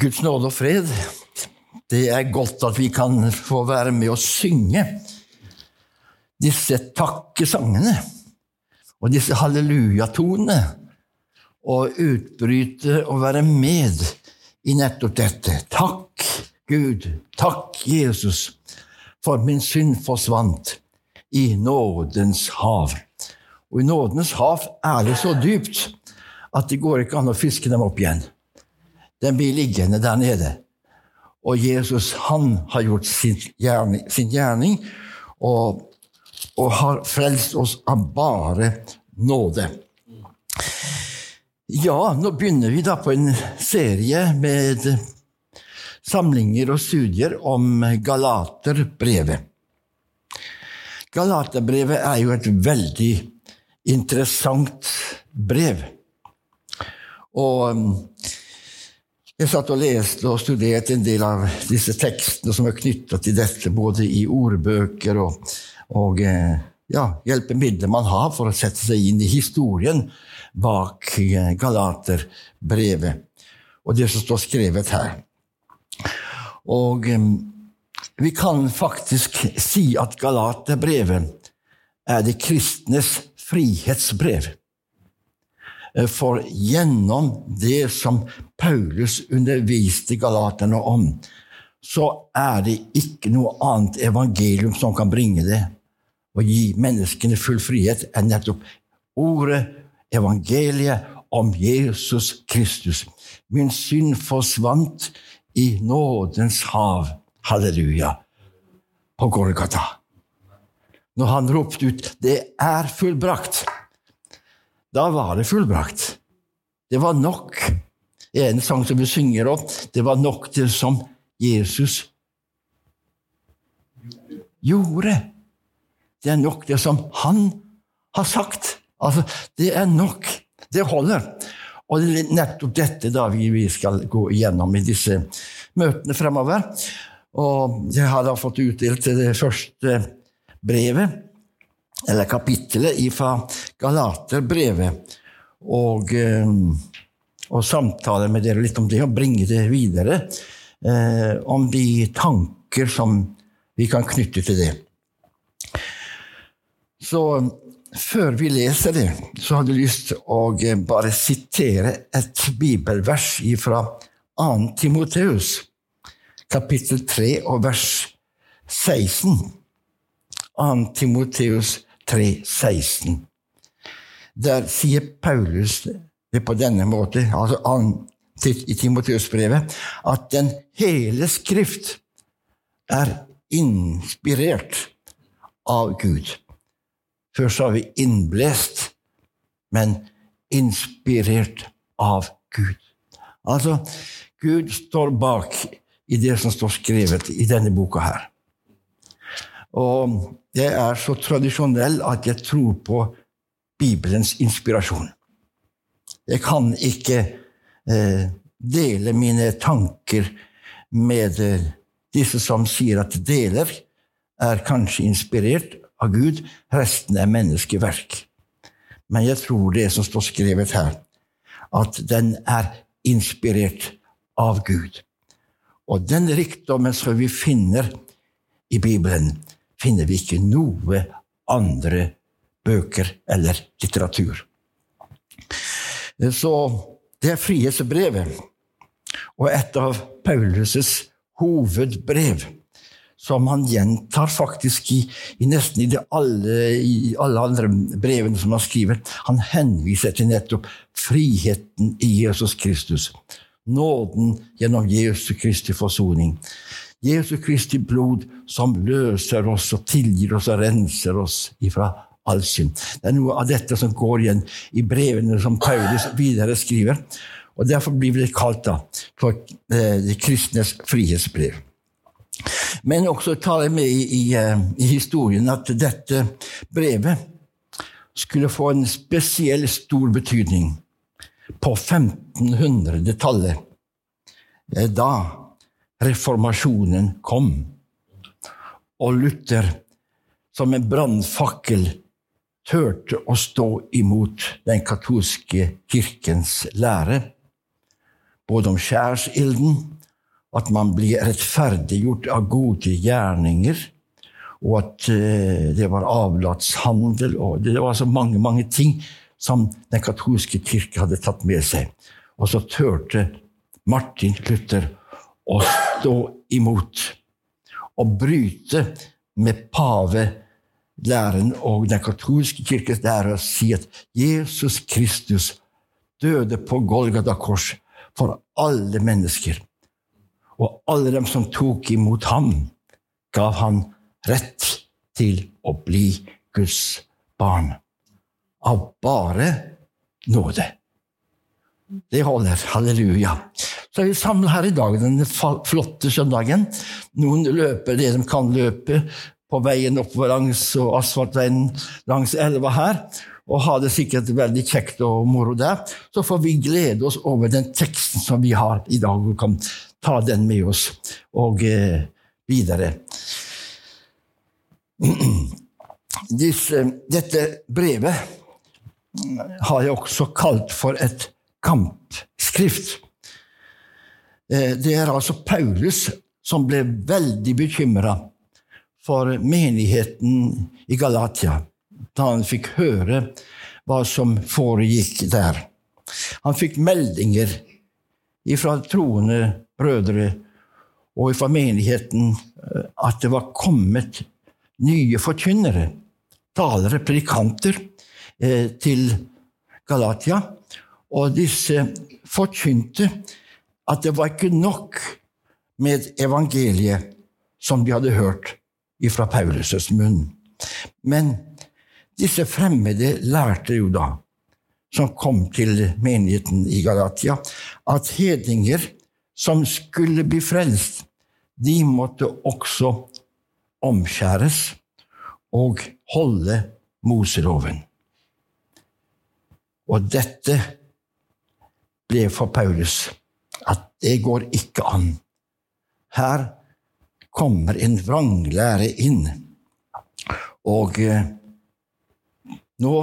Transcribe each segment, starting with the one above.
Guds nåde og fred. Det er godt at vi kan få være med og synge disse takkesangene og disse hallelujatonene. Og utbryte og være med i nettopp dette. Takk, Gud. Takk, Jesus, for min synd forsvant i nådens hav. Og i nådens hav er det så dypt at det går ikke an å fiske dem opp igjen. Den blir liggende der nede. Og Jesus han har gjort sin gjerning, sin gjerning og, og, har frelst oss av bare nåde. Ja, nå begynner vi da på en serie med samlinger og studier om Galaterbrevet. Galaterbrevet er jo et veldig interessant brev. Og jeg satt og leste og studerte en del av disse tekstene som er knytta til dette, både i ordbøker og, og eh, ja, hjelpemidler man har for å sette seg inn i historien bak eh, Galaterbrevet og det som står skrevet her. Og eh, vi kan faktisk si at Galaterbrevet er det kristnes frihetsbrev. Eh, for gjennom det som Paulus underviste galaterne om, så er det ikke noe annet evangelium som kan bringe det. og gi menneskene full frihet enn nettopp ordet, evangeliet om Jesus Kristus. Min synd forsvant i nådens hav. Halleluja. På Golgata. Når han ropte ut 'Det er fullbrakt', da var det fullbrakt. Det var nok. En sang som vi synger om, det var nok det som Jesus gjorde. Det er nok det som han har sagt. Altså, det er nok. Det holder. Og det er nettopp dette da vi skal gå igjennom i disse møtene fremover. Og jeg har da fått utdelt det første brevet eller kapittelet fra Galaterbrevet, og, eh, og samtale med dere litt om det, og bringe det videre. Eh, om de tanker som vi kan knytte til det. Så før vi leser det, så hadde jeg lyst til å eh, bare sitere et bibelvers fra 2. Timoteus, kapittel 3 og vers 16. 2. Timoteus 3, 16. Der sier Paulus det på denne måten, altså i Timoteus-brevet, at den hele Skrift er inspirert av Gud. Først sa vi innblest, men inspirert av Gud. Altså, Gud står bak i det som står skrevet i denne boka her. Og jeg er så tradisjonell at jeg tror på Bibelens inspirasjon. Jeg kan ikke eh, dele mine tanker med eh, disse som sier at deler er kanskje inspirert av Gud, resten er menneskeverk. Men jeg tror det som står skrevet her, at den er inspirert av Gud. Og den rikdommen som vi finner i Bibelen, finner vi ikke noe andre bøker eller litteratur. Så det er frihetsbrevet, og et av Paulus' hovedbrev, som han gjentar faktisk i, i nesten i, alle, i, alle, andre brevene som han skriver. Han henviser til nettopp friheten i Jesus Kristus. Nåden gjennom Jesus Kristi forsoning. Jesu Kristi blod som løser oss og tilgir oss og renser oss ifra all synd. Det er noe av dette som går igjen i brevene som Paulus videre skriver. og Derfor blir det kalt da for eh, de kristnes frihetsbrev. Men også tar jeg med i, i, eh, i historien at dette brevet skulle få en spesiell stor betydning på 1500-tallet. Eh, da reformasjonen kom, og Luther som en brannfakkel turte å stå imot den katolske kirkens lære. både om skjærsilden, at man blir rettferdiggjort av gode gjerninger, og at eh, det var avlatshandel og Det var så mange, mange ting som den katolske kirke hadde tatt med seg. Og så turte Martin Luther å stå imot og bryte med pavelæren og den katolske kirkes lære og si at Jesus Kristus døde på Golgata kors for alle mennesker. Og alle dem som tok imot ham, gav han rett til å bli Guds barn. Av bare nåde. Det holder. Halleluja. Så er vi samla her i dag, denne flotte søndagen. Noen løper det de kan løpe på veien oppover langs asfaltveien langs elva her, og har det sikkert veldig kjekt og moro der. Så får vi glede oss over den teksten som vi har i dag, og kan ta den med oss og eh, videre. Disse, dette brevet har jeg også kalt for et kampskrift. Eh, det er altså Paulus som ble veldig bekymra for menigheten i Galatia da han fikk høre hva som foregikk der. Han fikk meldinger fra troende brødre og fra menigheten eh, at det var kommet nye forkynnere, talere, predikanter, eh, til Galatia. Og disse forkynte at det var ikke nok med evangeliet som de hadde hørt fra Paulus' munn. Men disse fremmede lærte jo da, som kom til menigheten i Galatia, at hedninger som skulle bli frelst, de måtte også omskjæres og holde Moseloven. Og dette ble for Paulus at det går ikke an. Her kommer en vranglære inn. Og eh, nå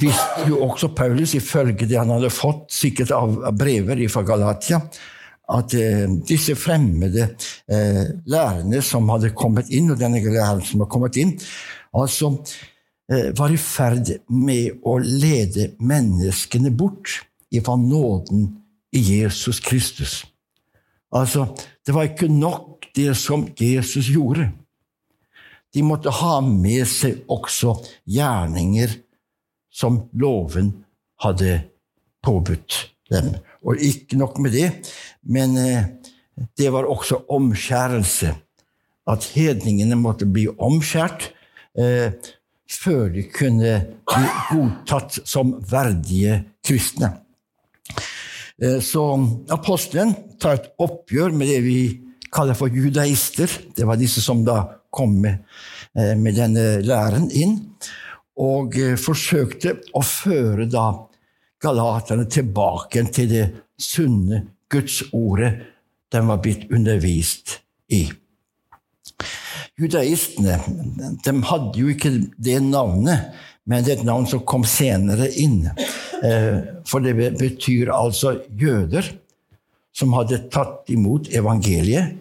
visste jo også Paulus, ifølge det han hadde fått sikkert av, brever fra Galatia, at eh, disse fremmede eh, lærerne som hadde kommet inn, og denne læren som hadde kommet inn, altså eh, var i ferd med å lede menneskene bort ifra nåden i Jesus Kristus. Altså, det var ikke nok det som Jesus gjorde. De måtte ha med seg også gjerninger som loven hadde påbudt dem. Og ikke nok med det, men eh, det var også omskjærelse. At hedningene måtte bli omskjært eh, før de kunne bli godtatt som verdige kristne. Eh, så apostelen tar et oppgjør med det vi kaller for judaister. Det var disse som da kom med, eh, med denne læren inn. Og eh, forsøkte å føre da galaterne tilbake til det sunne Gudsordet de var blitt undervist i. Judaistene de hadde jo ikke det navnet, men det er et navn som kom senere inn. Eh, for det betyr altså jøder som hadde tatt imot evangeliet,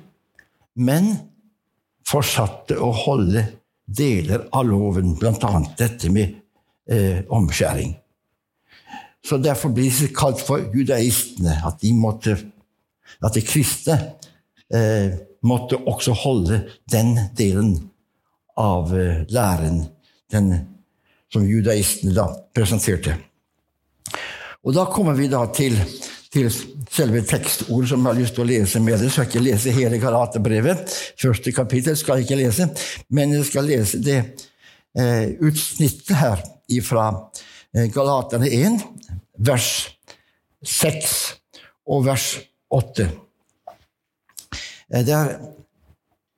men fortsatte å holde deler av loven, bl.a. dette med eh, omskjæring. Så Derfor blir det kalt for judaistene, at de måtte, at de kristne eh, måtte også holde den delen av eh, læren den, som judaistene da presenterte. Og da kommer vi da til, til selve tekstordet som jeg har lyst til å lese med dere. Skal ikke lese hele Galaterbrevet. Første kapittel skal jeg ikke lese, men jeg skal lese det eh, utsnittet her fra eh, Galaterne 1, vers 6 og vers 8. Eh, der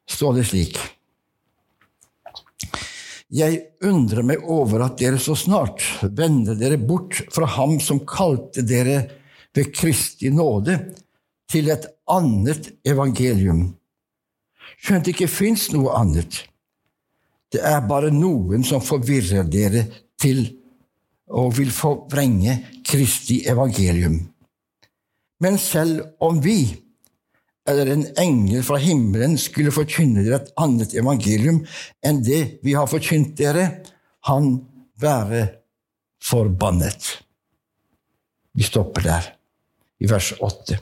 står det slik jeg undrer meg over at dere så snart vender dere bort fra ham som kalte dere ved Kristi nåde, til et annet evangelium. Skjønt det ikke fins noe annet. Det er bare noen som forvirrer dere til og vil forvrenge Kristi evangelium. Men selv om vi eller en engel fra himmelen skulle forkynne dere et annet evangelium enn det vi har forkynt dere, han være forbannet. Vi stopper der, i vers 8.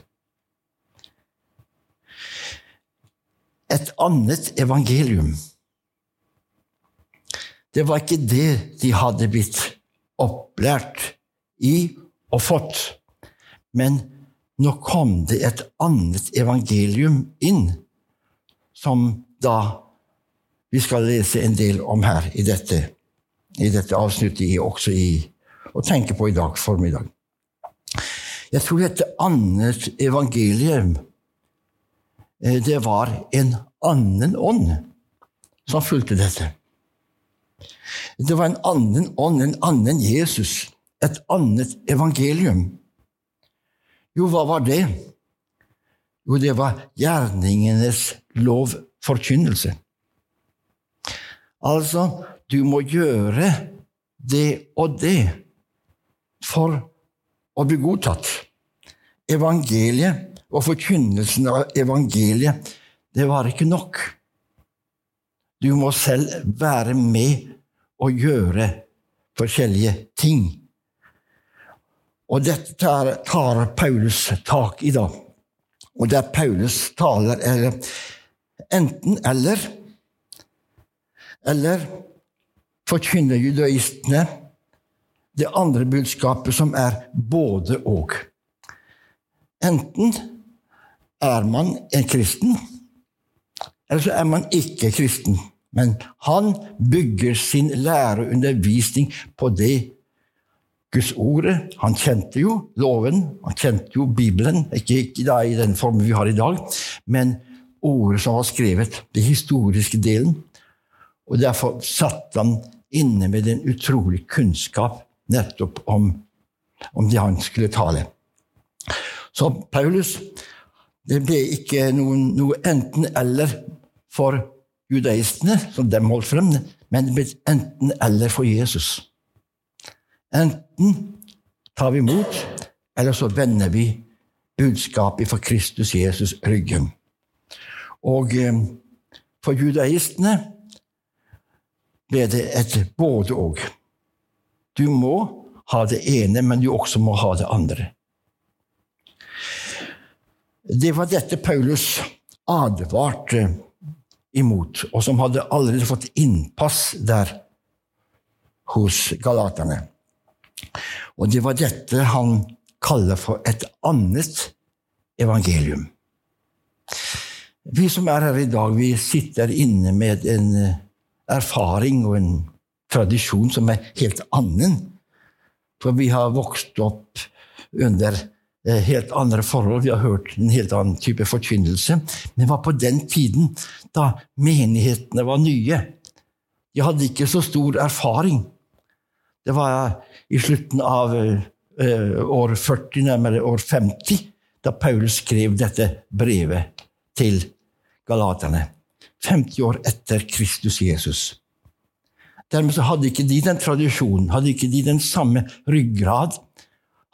Et annet evangelium. Det var ikke det de hadde blitt opplært i og fått, men nå kom det et annet evangelium inn, som da vi skal lese en del om her i dette, i dette avsnittet, også i, og tenke på i dag formiddag. Jeg tror dette annet evangelium eh, det var en annen ånd som fulgte dette. Det var en annen ånd, en annen Jesus, et annet evangelium. Jo, hva var det? Jo, det var gjerningenes lovforkynnelse. Altså, du må gjøre det og det for å bli godtatt. Evangeliet og forkynnelsen av evangeliet, det var ikke nok. Du må selv være med og gjøre forskjellige ting. Og dette tar, Paulus tak i, da. Og der Paulus taler, er enten eller. Forkynner judaistene det andre budskapet, som er både og. Enten er man en kristen, eller så er man ikke kristen. Men han bygger sin lære og undervisning på det Guds ordet. Han kjente jo loven, han kjente jo Bibelen, ikke, ikke da i den formen vi har i dag, men ordet som var skrevet, den historiske delen. Og Derfor satt han inne med en utrolig kunnskap nettopp om, om det han skulle tale. Så Paulus det ble ikke noen, noe enten-eller for judaistene, som de holdt frem, men det ble enten-eller for Jesus. Enten tar vi imot, eller så vender vi budskapet for Kristus Jesus ryggen. Og eh, for judaistene ble det et både-og. Du må ha det ene, men du også må ha det andre. Det var dette Paulus advarte imot, og som hadde allerede fått innpass der hos galaterne. Og det var dette han kaller for et annet evangelium. Vi som er her i dag, vi sitter inne med en eh, erfaring og en tradisjon som er helt annen. For vi har vokst opp under eh, helt andre forhold. Vi har hørt en helt annen type forkynnelse. Men det var på den tiden da menighetene var nye. De hadde ikke så stor erfaring. Det var i slutten av uh, år 40, nærmere år 50, da Paulus skrev dette brevet til galaterne. 50 år etter Kristus Jesus. Dermed hadde ikke de den tradisjonen, hadde ikke de den samme ryggrad,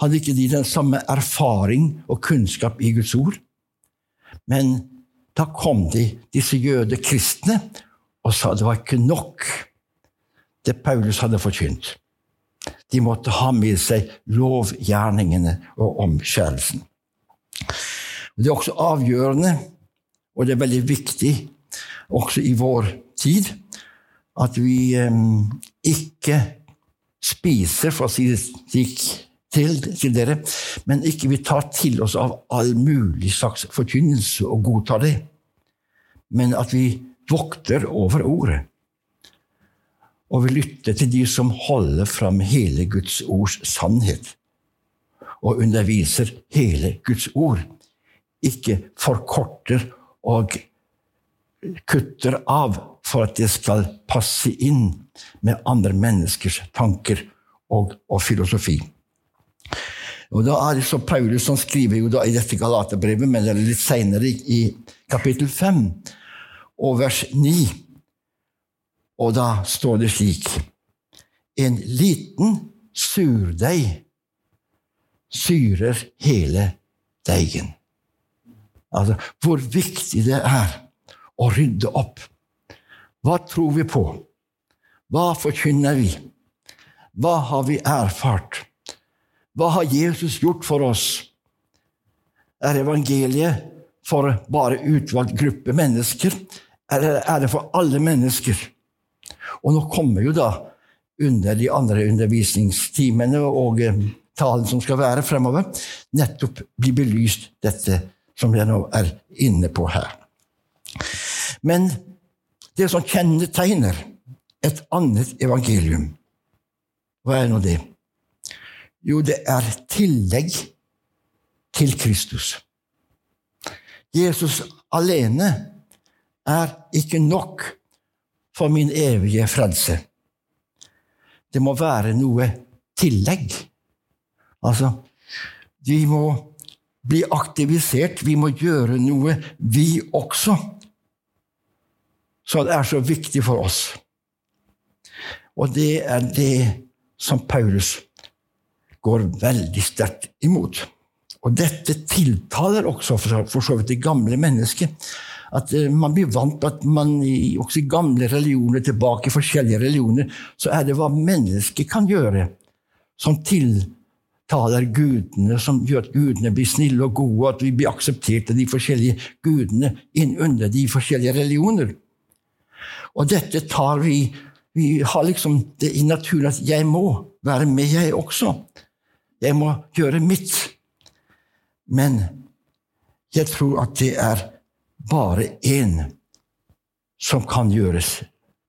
hadde ikke de den samme erfaring og kunnskap i Guds ord. Men da kom de, disse jødekristne, og sa det var ikke nok, det Paulus hadde forkynt. De måtte ha med seg lovgjerningene og omskjærelsen. Det er også avgjørende, og det er veldig viktig også i vår tid, at vi um, ikke spiser, for å si det slik til, til, dere, men ikke vi tar til oss av all mulig slags forkynnelse og godtar det, men at vi vokter over ordet og vi lytter til de som holder fram hele Guds ords sannhet, og underviser hele Guds ord, ikke forkorter og kutter av for at det skal passe inn med andre menneskers tanker og, og filosofi. Og Da er det så Paulus som skriver jo da i dette Galaterbrevet, men det er litt seinere, i kapittel 5 og vers 9. Og da står det slik En liten surdeig syrer hele deigen. Altså, hvor viktig det er å rydde opp. Hva tror vi på? Hva forkynner vi? Hva har vi erfart? Hva har Jesus gjort for oss? Er evangeliet for bare utvalgt gruppe mennesker, eller er det for alle mennesker? Og nå kommer jo da under de andre undervisningstimene og eh, talen som skal være fremover, nettopp bli belyst dette som jeg nå er inne på her. Men det som kjennetegner et annet evangelium, hva er nå det? Jo, det er tillegg til Kristus. Jesus alene er ikke nok for min evige frelse. Det må være noe tillegg. Altså, vi må bli aktivisert, vi må gjøre noe, vi også. Så det er så viktig for oss. Og det er det som Paulus går veldig sterkt imot. Og dette tiltaler også for så vidt det gamle mennesket. At eh, man blir vant til at man også i gamle religioner, tilbake i forskjellige religioner, så er det hva mennesket kan gjøre, som tiltaler gudene, som gjør at gudene blir snille og gode, at vi blir akseptert av de forskjellige gudene inn under de forskjellige religioner. Og dette tar vi Vi har liksom det i naturen at jeg må være med, jeg også. Jeg må gjøre mitt. Men jeg tror at det er bare én som kan gjøres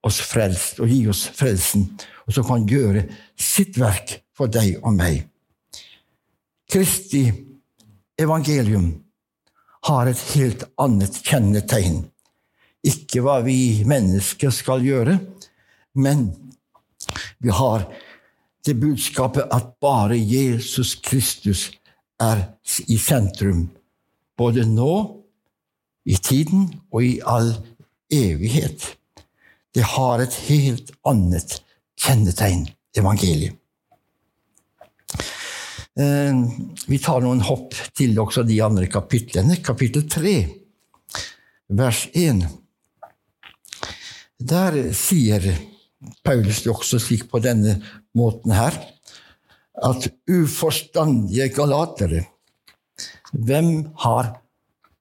oss frelst og gi oss frelsen, og som kan gjøre sitt verk for deg og meg. Kristi evangelium har et helt annet kjennetegn. Ikke hva vi mennesker skal gjøre, men vi har det budskapet at bare Jesus Kristus er i sentrum, både nå, i tiden og i all evighet. Det har et helt annet kjennetegn, evangeliet. Eh, vi tar noen hopp til også de andre kapitlene. Kapittel 3, vers 1. Der sier Paulus også slik på denne måten her at uforstandige galatere, hvem har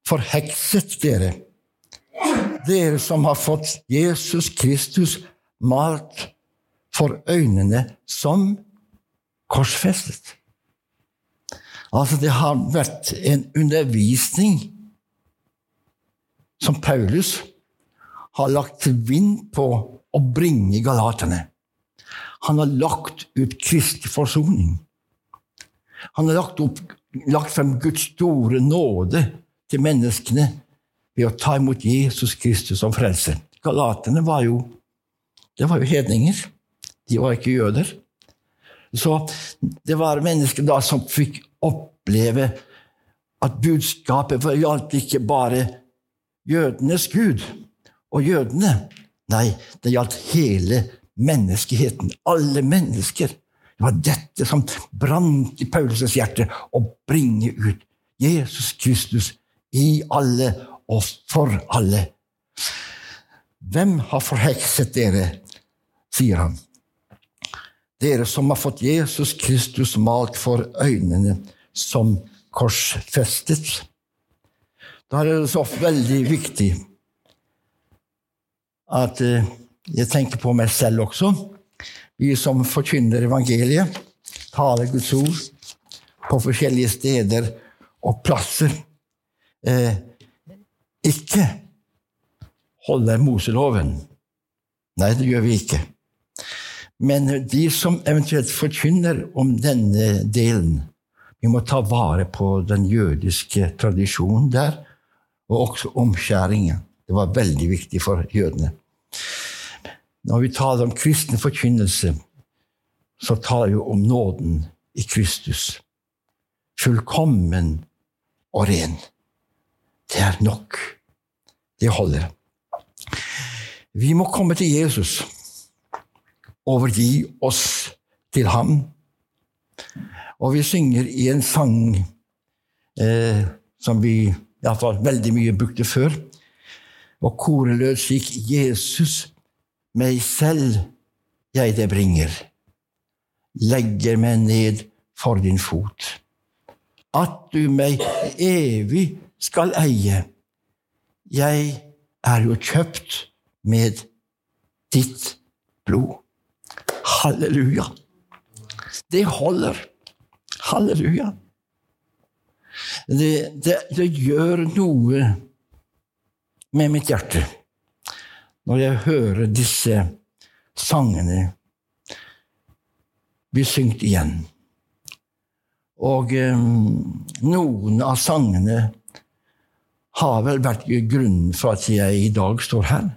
forhekset dere? Dere som har fått Jesus Kristus malt for øynene som korsfestet. Altså, det har vært en undervisning som Paulus har lagt vind på å bringe galaterne. Han har lagt ut kristelig forsoning. Han har lagt, opp, lagt frem Guds store nåde til menneskene ved å ta imot Jesus Kristus som frelser. Galaterne var jo det var jo hedninger. De var ikke jøder. Så det var mennesker da som fikk oppleve at budskapet gjaldt ikke bare jødenes gud og jødene. Nei, det gjaldt hele menneskeheten, alle mennesker. Det var dette som brant i Paulus' hjerte, å bringe ut Jesus Kristus i alle og for alle. Hvem har forhekset dere, sier han. Dere som har fått Jesus Kristus malt for øynene som korsfestet. Da er det så veldig viktig at eh, jeg tenker på meg selv også. Vi som forkynner evangeliet, taler Guds ord på forskjellige steder og plasser. Eh, ikke holder Moseloven. Nei, det gjør vi ikke. Men de som eventuelt forkynner om denne delen, vi må ta vare på den jødiske tradisjonen der, og også omskjæringen. Det var veldig viktig for jødene. Når vi taler om kristen forkynnelse, så taler vi om nåden i Kristus. Fullkommen og ren. Det er nok. Det holder. Vi må komme til Jesus, overgi oss til ham. Og vi synger i en sang eh, som vi iallfall veldig mye brukte før. Og koret lød slik Jesus, meg selv jeg det bringer, legger meg ned for din fot. At du meg evig skal eie. Jeg er jo kjøpt med ditt blod. Halleluja. Det holder. Halleluja. Det, det, det, gjør noe med mitt hjerte når jeg hører disse sangene bli syngt igjen. Og um, noen av sangene har vel vært grunnen for at jeg i dag står her.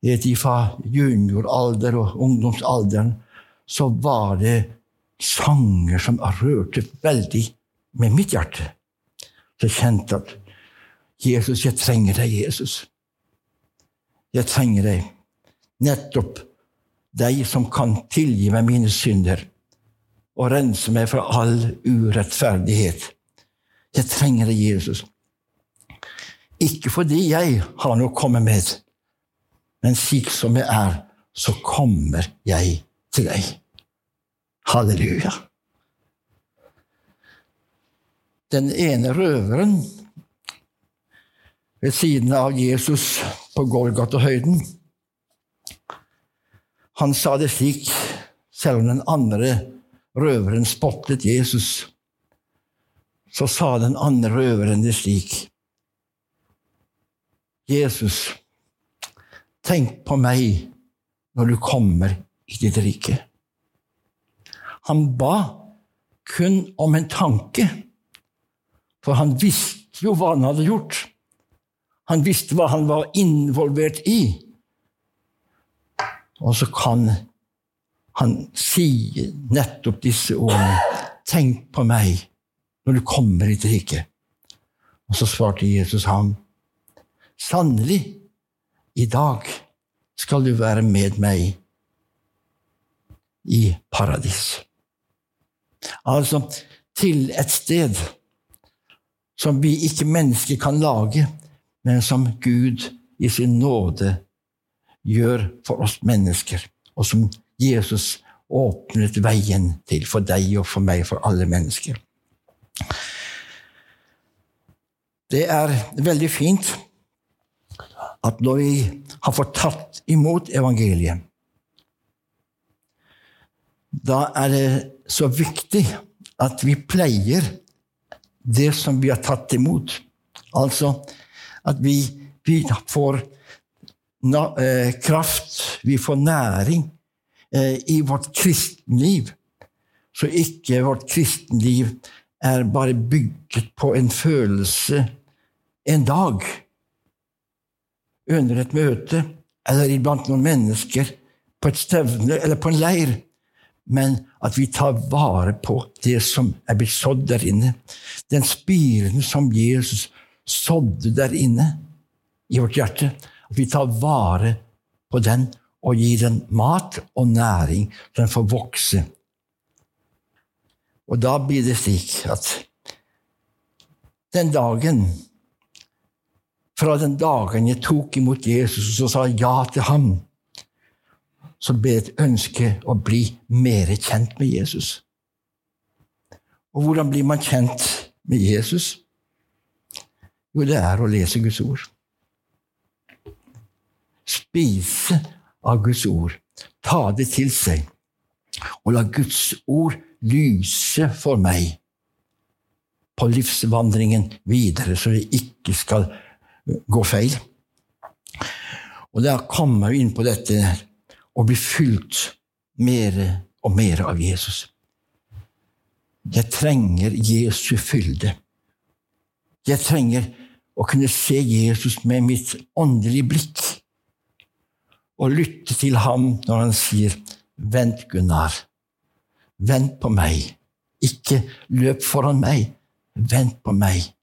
Det at fra junioralder og ungdomsalderen så var det sanger som rørte veldig med mitt hjerte. Så jeg kjente at Jesus, jeg trenger deg, Jesus. Jeg trenger deg. Nettopp deg som kan tilgi meg mine synder og rense meg fra all urettferdighet. Jeg trenger deg, Jesus. Ikke fordi jeg har noe å komme med, men slik som jeg er, så kommer jeg til deg. Halleluja. Den ene røveren ved siden av Jesus på Golgata-høyden, han sa det slik, selv om den andre røveren spottet Jesus, så sa den andre røveren det slik. Jesus, tenk på meg når du kommer i ditt rike. Han ba kun om en tanke, for han visste jo hva han hadde gjort. Han visste hva han var involvert i. Og så kan han si nettopp disse ordene. Tenk på meg når du kommer i ditt rike. Og så svarte Jesus ham. Sannelig, i dag skal du være med meg i paradis. Altså til et sted som vi ikke mennesker kan lage, men som Gud i sin nåde gjør for oss mennesker, og som Jesus åpnet veien til for deg og for meg, for alle mennesker. Det er veldig fint at når vi har fått tatt imot evangeliet, da er det så viktig at vi pleier det som vi har tatt imot. Altså at vi, vi får na, eh, kraft, vi får næring eh, i vårt kristenliv. Så ikke vårt kristenliv er bare bygget på en følelse en dag, under et møte eller iblant noen mennesker, på et stevne eller på en leir men at vi tar vare på det som er blitt sådd der inne. Den spiren som Jesus sådde der inne i vårt hjerte. At vi tar vare på den og gir den mat og næring, så den får vokse. Og da blir det slik at den dagen Fra den dagen jeg tok imot Jesus og sa ja til ham, så ble det et ønske å bli mer kjent med Jesus. Og hvordan blir man kjent med Jesus? Jo, det er å lese Guds ord. Spise av Guds ord. Ta det til seg. Og la Guds ord lyse for meg på livsvandringen videre, så jeg ikke skal gå feil. Og da kommer jeg inn på dette og bli fylt mer og mer av Jesus. Jeg trenger Jesu fylde. Jeg trenger å kunne se Jesus med mitt åndelige blikk og lytte til ham når han sier, 'Vent, Gunnar. Vent på meg. Ikke løp foran meg. Vent på meg.'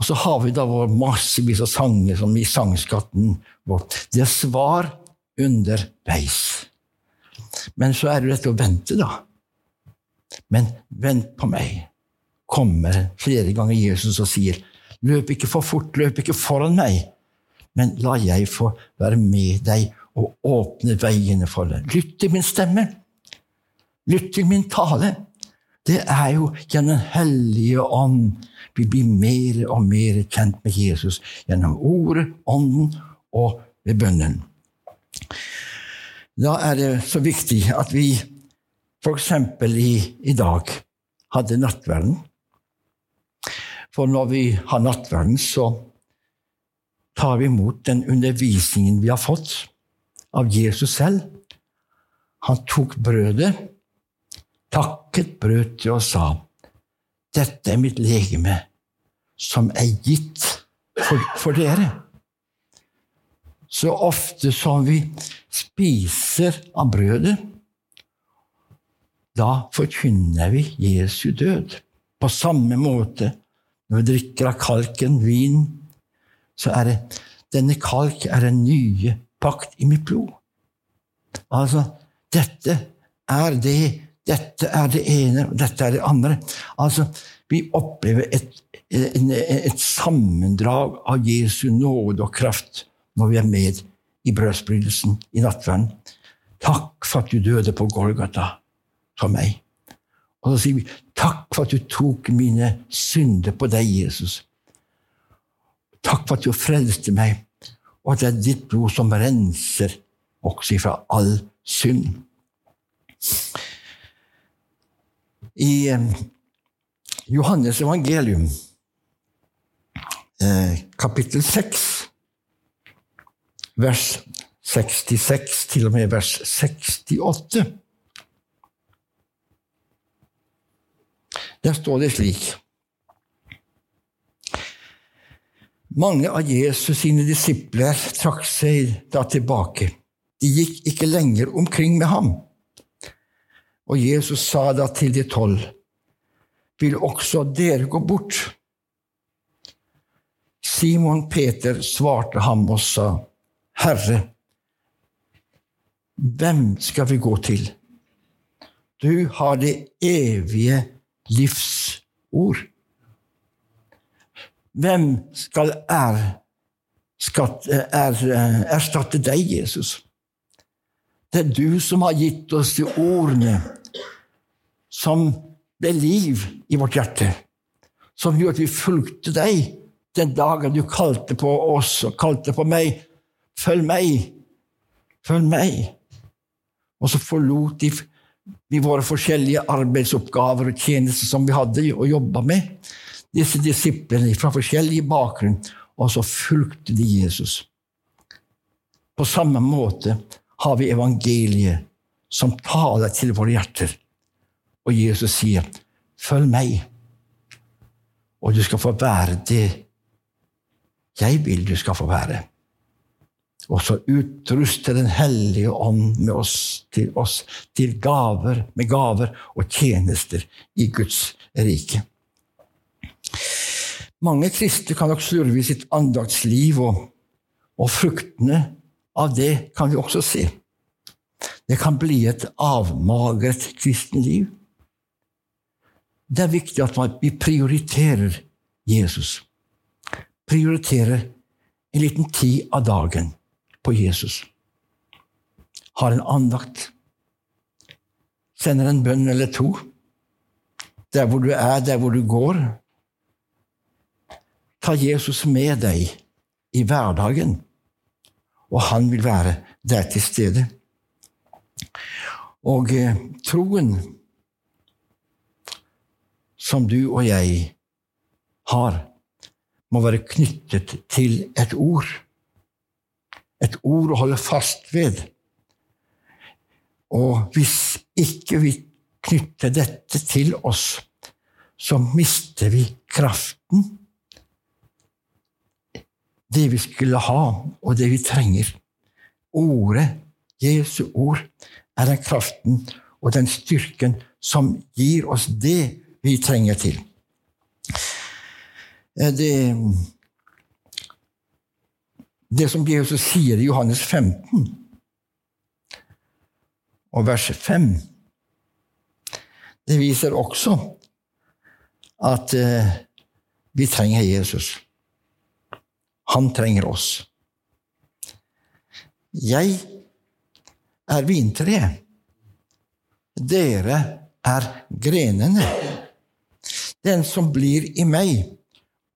Og så har vi da vår massevis av sanger som i sangskatten vår. Det er svar underveis. Men så er det dette å vente, da. Men vent på meg. kommer flere ganger Jesus og sier, 'Løp ikke for fort, løp ikke foran meg, men la jeg få være med deg og åpne veiene for deg.' Lytt til min stemme. Lytt til min tale. Det er jo gjennom Den hellige ånd vi blir mer og mer kjent med Jesus. Gjennom ordet, ånden og ved bønnen. Da er det så viktig at vi f.eks. I, i dag hadde nattverden. For når vi har nattverden, så tar vi imot den undervisningen vi har fått av Jesus selv. Han tok brødet, takket brød til og sa, 'Dette er mitt legeme, som er gitt for, for dere.' Så ofte som vi spiser av brødet, da forkynner vi Jesu død. På samme måte når vi drikker av kalken vin, så er det denne kalk er den nye pakt i mitt blod. Altså, dette er det, dette er det ene, og dette er det andre. Altså, vi opplever et, et, et sammendrag av Jesu nåde og kraft når vi er med i brødsbrytelsen i nattverden. Takk for at du døde på Golgata for meg. Og så sier vi takk for at du tok mine synder på deg, Jesus. Takk for at du frelste meg, og at det er ditt blod som renser også ifra all synd. I Johannes evangelium, eh, kapittel 6, vers 66 til og med vers 68 Der står det slik Mange av Jesus sine disipler trakk seg da tilbake. De gikk ikke lenger omkring med ham. Og Jesus sa da til de tolv, vil også dere gå bort? Simon Peter svarte ham og sa, Herre, hvem skal vi gå til? Du har det evige livsord. Hvem skal er, er, erstatte deg, Jesus? Det er du som har gitt oss de ordene som ble liv i vårt hjerte, som gjorde at vi fulgte deg den dagen du kalte på oss og kalte på meg. Følg meg! Følg meg! Og så forlot de i våre forskjellige arbeidsoppgaver og tjenester som vi hadde og jobba med. Disse disiplene fra forskjellige bakgrunn, og så fulgte de Jesus. På samme måte har vi evangeliet som taler til våre hjerter. Og Jesus sier, 'Følg meg, og du skal få være det jeg vil du skal få være.' Og så utruster Den hellige ånd med oss til, oss til gaver, med gaver og tjenester i Guds rike. Mange kristne kan nok slurve i sitt andaktsliv, og, og fruktene av det kan vi også se. Det kan bli et avmagret kristenliv. Det er viktig at vi prioriterer Jesus. Prioriterer en liten tid av dagen på Jesus. Har en andakt. Sender en bønn eller to. Der hvor du er, der hvor du går. Ta Jesus med deg i hverdagen, og han vil være der til stede. Og eh, troen som du og jeg har, må være knyttet til et ord et ord å holde fast ved. Og hvis ikke vi knytter dette til oss, så mister vi kraften. Det vi skulle ha, og det vi trenger. Ordet, Jesu ord, er den kraften og den styrken som gir oss det vi trenger til. Det det som Jesus sier i Johannes 15 og vers 5, det viser også at eh, vi trenger Jesus. Han trenger oss. Jeg er vintreet. Dere er grenene. Den som blir i meg,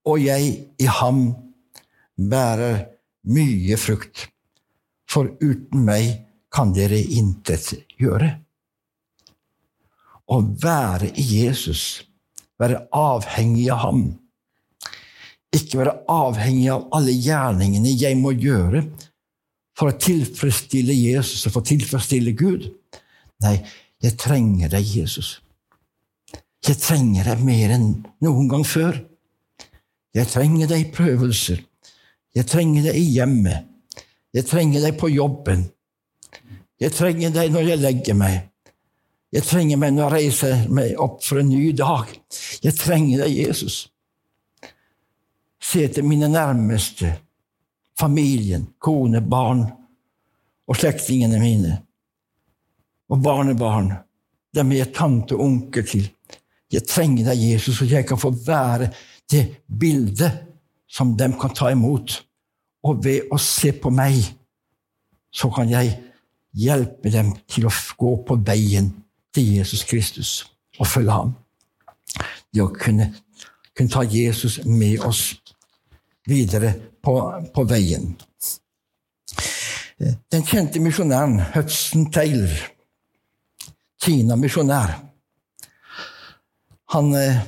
og jeg i ham, bærer mye frukt. For uten meg kan dere intet gjøre. Å være i Jesus, være avhengig av ham, ikke være avhengig av alle gjerningene jeg må gjøre for å tilfredsstille Jesus og for å tilfredsstille Gud. Nei, jeg trenger deg, Jesus. Jeg trenger deg mer enn noen gang før. Jeg trenger deg i prøvelser. Jeg trenger deg i hjemmet. Jeg trenger deg på jobben. Jeg trenger deg når jeg legger meg. Jeg trenger meg når jeg reiser meg opp for en ny dag. Jeg trenger deg, Jesus. Se til mine nærmeste, familien, kone, barn og slektningene mine. Og barnebarn, dem er tante og onkel til. Jeg trenger deg, Jesus, så jeg kan få være det bildet som dem kan ta imot. Og ved å se på meg, så kan jeg hjelpe dem til å gå på veien til Jesus Kristus og følge ham. Det å kunne, kunne ta Jesus med oss videre på, på veien. Den kjente misjonæren Hudson Taylor, Kina-misjonær, han eh,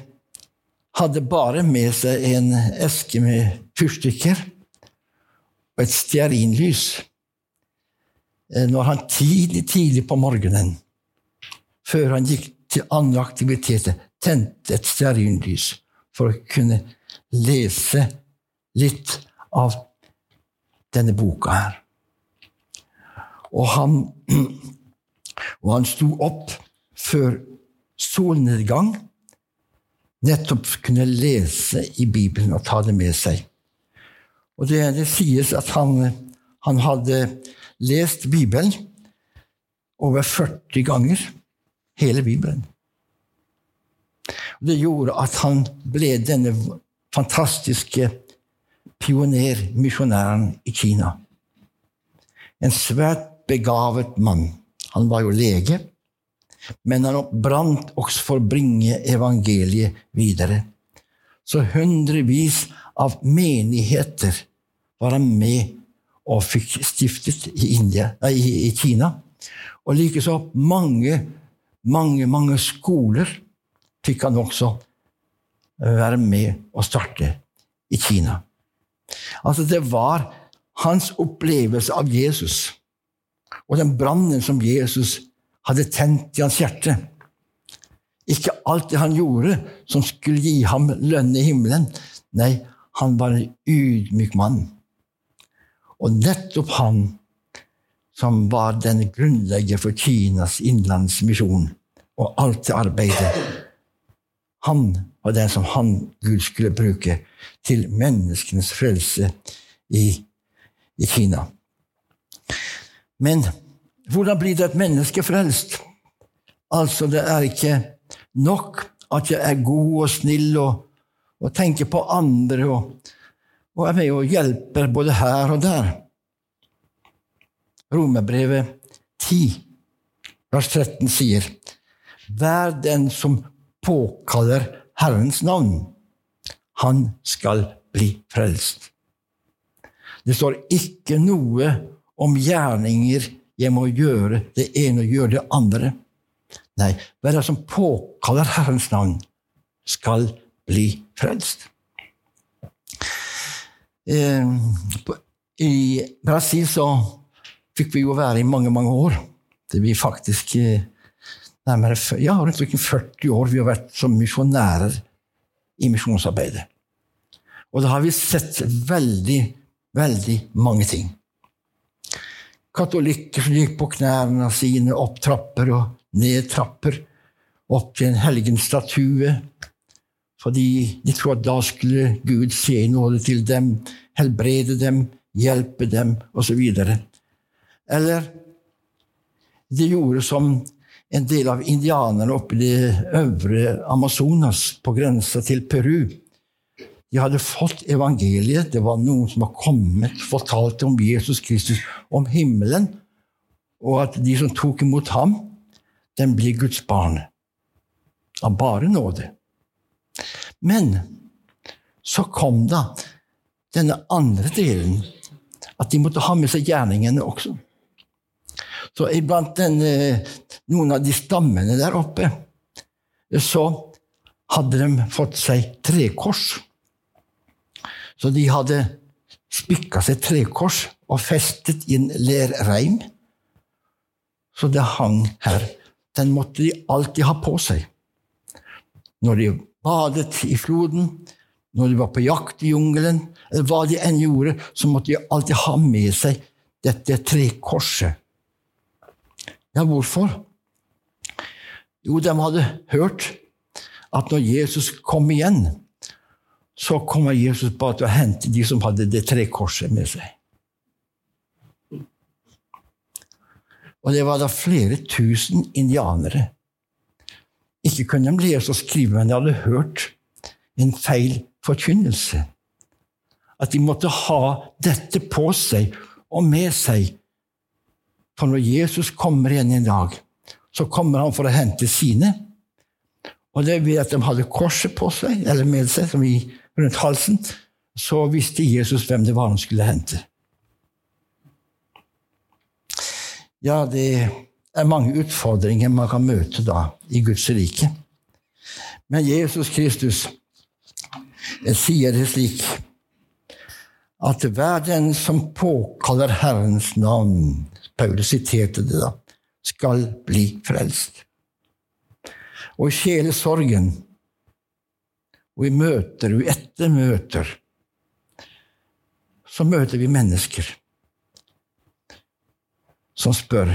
hadde bare med seg en eske med fyrstikker og et stearinlys. Eh, når han tidlig, tidlig på morgenen, før han gikk til andre aktiviteter, tente et stearinlys for å kunne lese litt av denne boka her. Og han, og han sto opp før solnedgang, nettopp kunne lese i Bibelen og ta det med seg. Og det, det sies at han, han hadde lest Bibelen over 40 ganger. Hele Bibelen. Det gjorde at han ble denne fantastiske pionermisjonæren i Kina. En svært begavet mann. Han var jo lege, men han brant også for å bringe evangeliet videre. Så hundrevis av menigheter var han med og fikk stiftet i, India, i, i Kina. Og likeså mange, mange, mange skoler fikk han også eh, være med og starte i Kina. Altså, det var hans opplevelse av Jesus og den brannen som Jesus hadde tent i hans hjerte. Ikke alt det han gjorde, som skulle gi ham lønn i himmelen. Nei, han var en ydmyk mann. Og nettopp han som var den grunnlegger for Kinas innenlandsmisjon og alt det arbeidet. Han var den som han, Gud, skulle bruke til menneskenes frelse i, i Kina. Men hvordan blir det et menneske frelst? Altså, det er ikke nok at jeg er god og snill og, og tenker på andre og, og er med og hjelper både her og der. Romerbrevet 10, vers 13 sier, Vær den som påkaller Herrens navn, han skal bli frelst. Det står ikke noe om gjerninger jeg må gjøre det ene og gjøre det andre. Nei, hver som påkaller Herrens navn, skal bli frelst. Eh, I Brasil så fikk vi jo være i mange, mange år. Det blir faktisk eh, nærmere ja, rundt 40 år vi har vært som misjonærer i misjonsarbeidet. Og da har vi sett veldig, veldig mange ting. Katolikker som gikk på knærne sine opp trapper og ned trapper, opp til en helgenstatue fordi de trodde at da skulle Gud se nåde til dem, helbrede dem, hjelpe dem, osv. Eller de gjorde som en del av indianerne oppe i det øvre Amazonas, på grensa til Peru. De hadde fått evangeliet. Det var noen som var kommet, fortalte om Jesus Kristus, om himmelen, og at de som tok imot ham, den blir Guds barn. Av bare nåde. Men så kom da denne andre delen, at de måtte ha med seg gjerningene også. Så iblant denne, noen av de stammene der oppe, så hadde de fått seg trekors. Så de hadde spikka seg trekors og festet inn lerreim. Så det hang her. Den måtte de alltid ha på seg. Når de badet i floden, når de var på jakt i jungelen, eller hva de enn gjorde, så måtte de alltid ha med seg dette trekorset. Ja, hvorfor? Jo, de hadde hørt at når Jesus kom igjen, så kommer Jesus bare til å hente de som hadde det tre korset med seg. Og det var da flere tusen indianere. Ikke kunne de lese og skrive, men de hadde hørt en feil forkynnelse. At de måtte ha dette på seg og med seg. For når Jesus kommer igjen en dag, så kommer han for å hente sine. Og det ved at de hadde korset på seg, eller med seg, som i, rundt halsen, så visste Jesus hvem det var han skulle hente. Ja, det er mange utfordringer man kan møte da i Guds rike. Men Jesus Kristus sier det slik at hver den som påkaller Herrens navn Paulus siterte det da skal bli frelst. Og i sjelesorgen, og i møter og etter møter, så møter vi mennesker som spør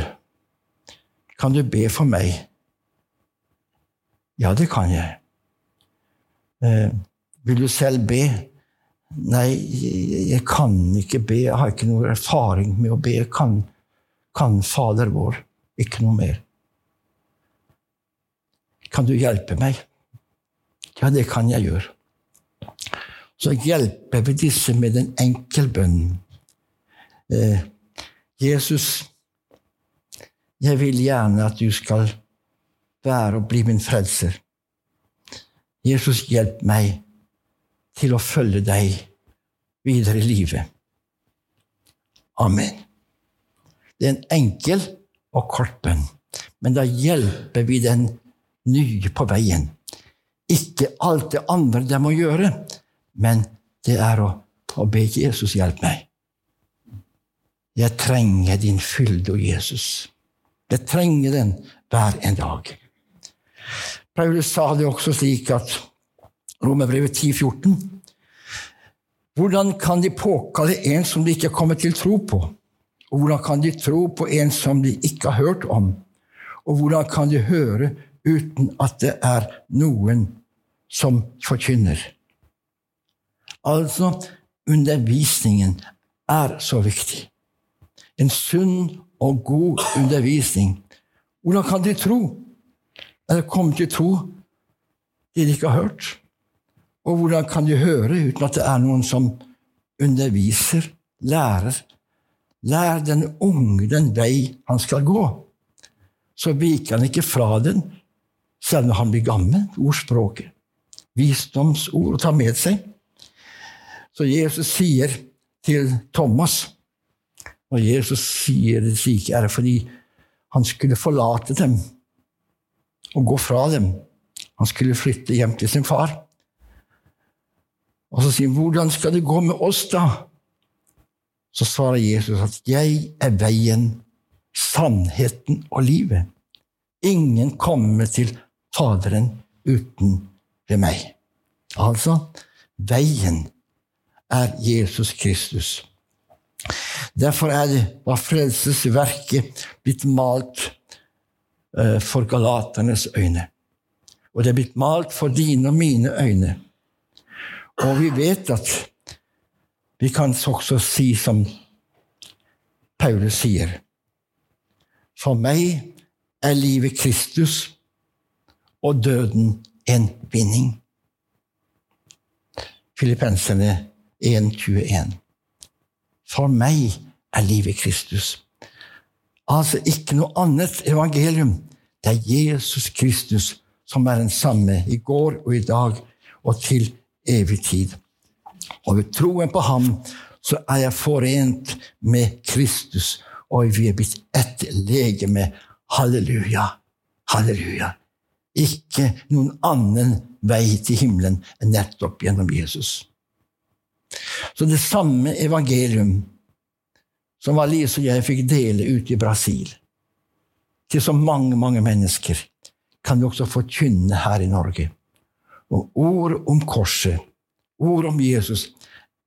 Kan du be for meg? Ja, det kan jeg. Eh, vil du selv be? Nei, jeg kan ikke be. Jeg har ikke noe erfaring med å be. Jeg kan, kan Fader vår. Ikke noe mer. Kan du hjelpe meg? Ja, det kan jeg gjøre. Så hjelper vi disse med en enkel bønn. Eh, Jesus, jeg vil gjerne at du skal være og bli min frelser. Jesus, hjelp meg til å følge deg videre i livet. Amen. Det er en enkel og kort bønn, men da hjelper vi den nye på veien. Ikke alt det andre de må gjøre, men det er å, å be Jesus hjelpe meg. Jeg trenger din fylde, Jesus. Jeg trenger den hver en dag. Paulus sa det også slik at Romerbrevet 10,14. Hvordan kan de påkalle en som de ikke er kommet til tro på? Og hvordan kan de tro på en som de ikke har hørt om? Og hvordan kan de høre uten at det er noen som forkynner? Altså, undervisningen er så viktig. En sunn og god undervisning. Hvordan kan de tro? Eller komme til tro det de ikke har hørt? Og hvordan kan de høre uten at det er noen som underviser, lærer? Lær den unge den vei han skal gå. Så viker han ikke fra den, selv om han blir gammel. Ordspråket. Visdomsord å ta med seg. Så Jesus sier til Thomas Og Jesus sier det slik, er fordi han skulle forlate dem og gå fra dem. Han skulle flytte hjem til sin far. Og så sier han, 'Hvordan skal det gå med oss, da?' Så svarer Jesus at 'Jeg er veien, sannheten og livet'. Ingen kommer til Faderen uten ved meg. Altså, veien er Jesus Kristus. Derfor er det var frelsesverket blitt malt uh, for galaternes øyne. Og det er blitt malt for dine og mine øyne. Og vi vet at vi kan også si som Paulus sier For meg er livet Kristus og døden en vinning. Filippenserne 1,21. For meg er livet Kristus. Altså ikke noe annet evangelium. Det er Jesus Kristus som er den samme i går og i dag og til evig tid. Og ved troen på ham så er jeg forent med Kristus, og vi er blitt ett legeme. Halleluja. Halleluja. Ikke noen annen vei til himmelen enn nettopp gjennom Jesus. Så det samme evangelium som Alice og jeg fikk dele ute i Brasil, til så mange, mange mennesker, kan vi også forkynne her i Norge. Og ord om korset, ord om Jesus,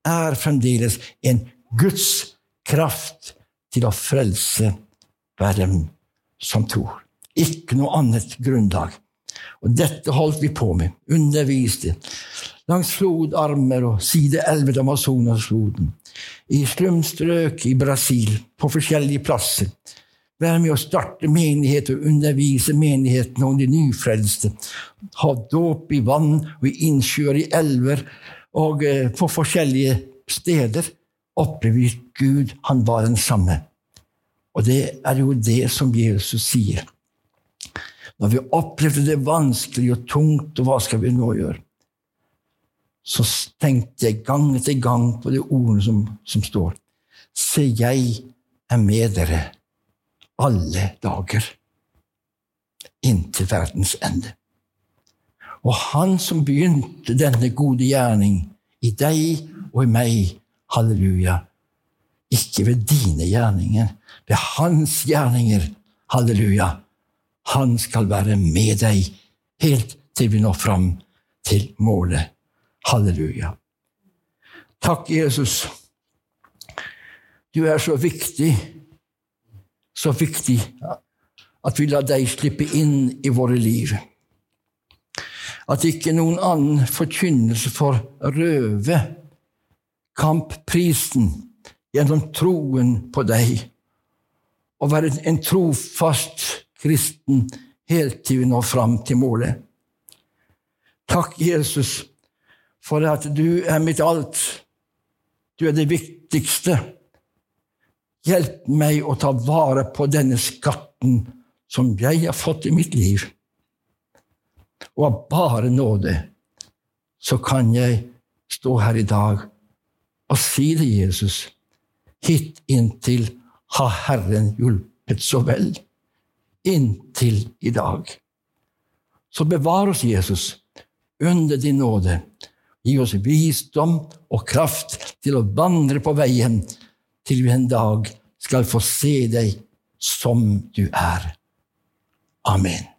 er fremdeles en Guds kraft til å frelse hver som tror. Ikke noe annet grunnlag. Og dette holdt vi på med, underviste, langs flodarmer og side 11 Amazonasfloden, i slumstrøk i Brasil, på forskjellige plasser. Være med å starte menighet og undervise menighetene om de nyfrelste. Ha dåp i vann og i innsjøer, i elver og eh, på forskjellige steder. Opplevde Gud, han var den samme. Og det er jo det som Jesus sier. Når vi opplevde det vanskelig og tungt, og hva skal vi nå gjøre? Så tenkte jeg gang etter gang på de ordene som, som står. Se, jeg er med dere alle dager inntil verdens ende. Og Han som begynte denne gode gjerning i deg og i meg, halleluja, ikke ved dine gjerninger, ved Hans gjerninger, halleluja, han skal være med deg helt til vi når fram til målet. Halleluja. Takk, Jesus. Du er så viktig, så viktig at vi lar deg slippe inn i våre liv. At ikke noen annen forkynnelse får røve kampprisen gjennom troen på deg, og være en trofast kristen helt til vi når fram til målet. Takk, Jesus, for at du er mitt alt. Du er det viktigste. Hjelp meg å ta vare på denne skatten som jeg har fått i mitt liv. Og av bare nåde så kan jeg stå her i dag og si det, Jesus. Hit inntil har Herren hjulpet så vel inntil i dag. Så bevar oss, Jesus, under din nåde. Gi oss visdom og kraft til å vandre på veien til vi en dag skal få se deg som du er. Amen.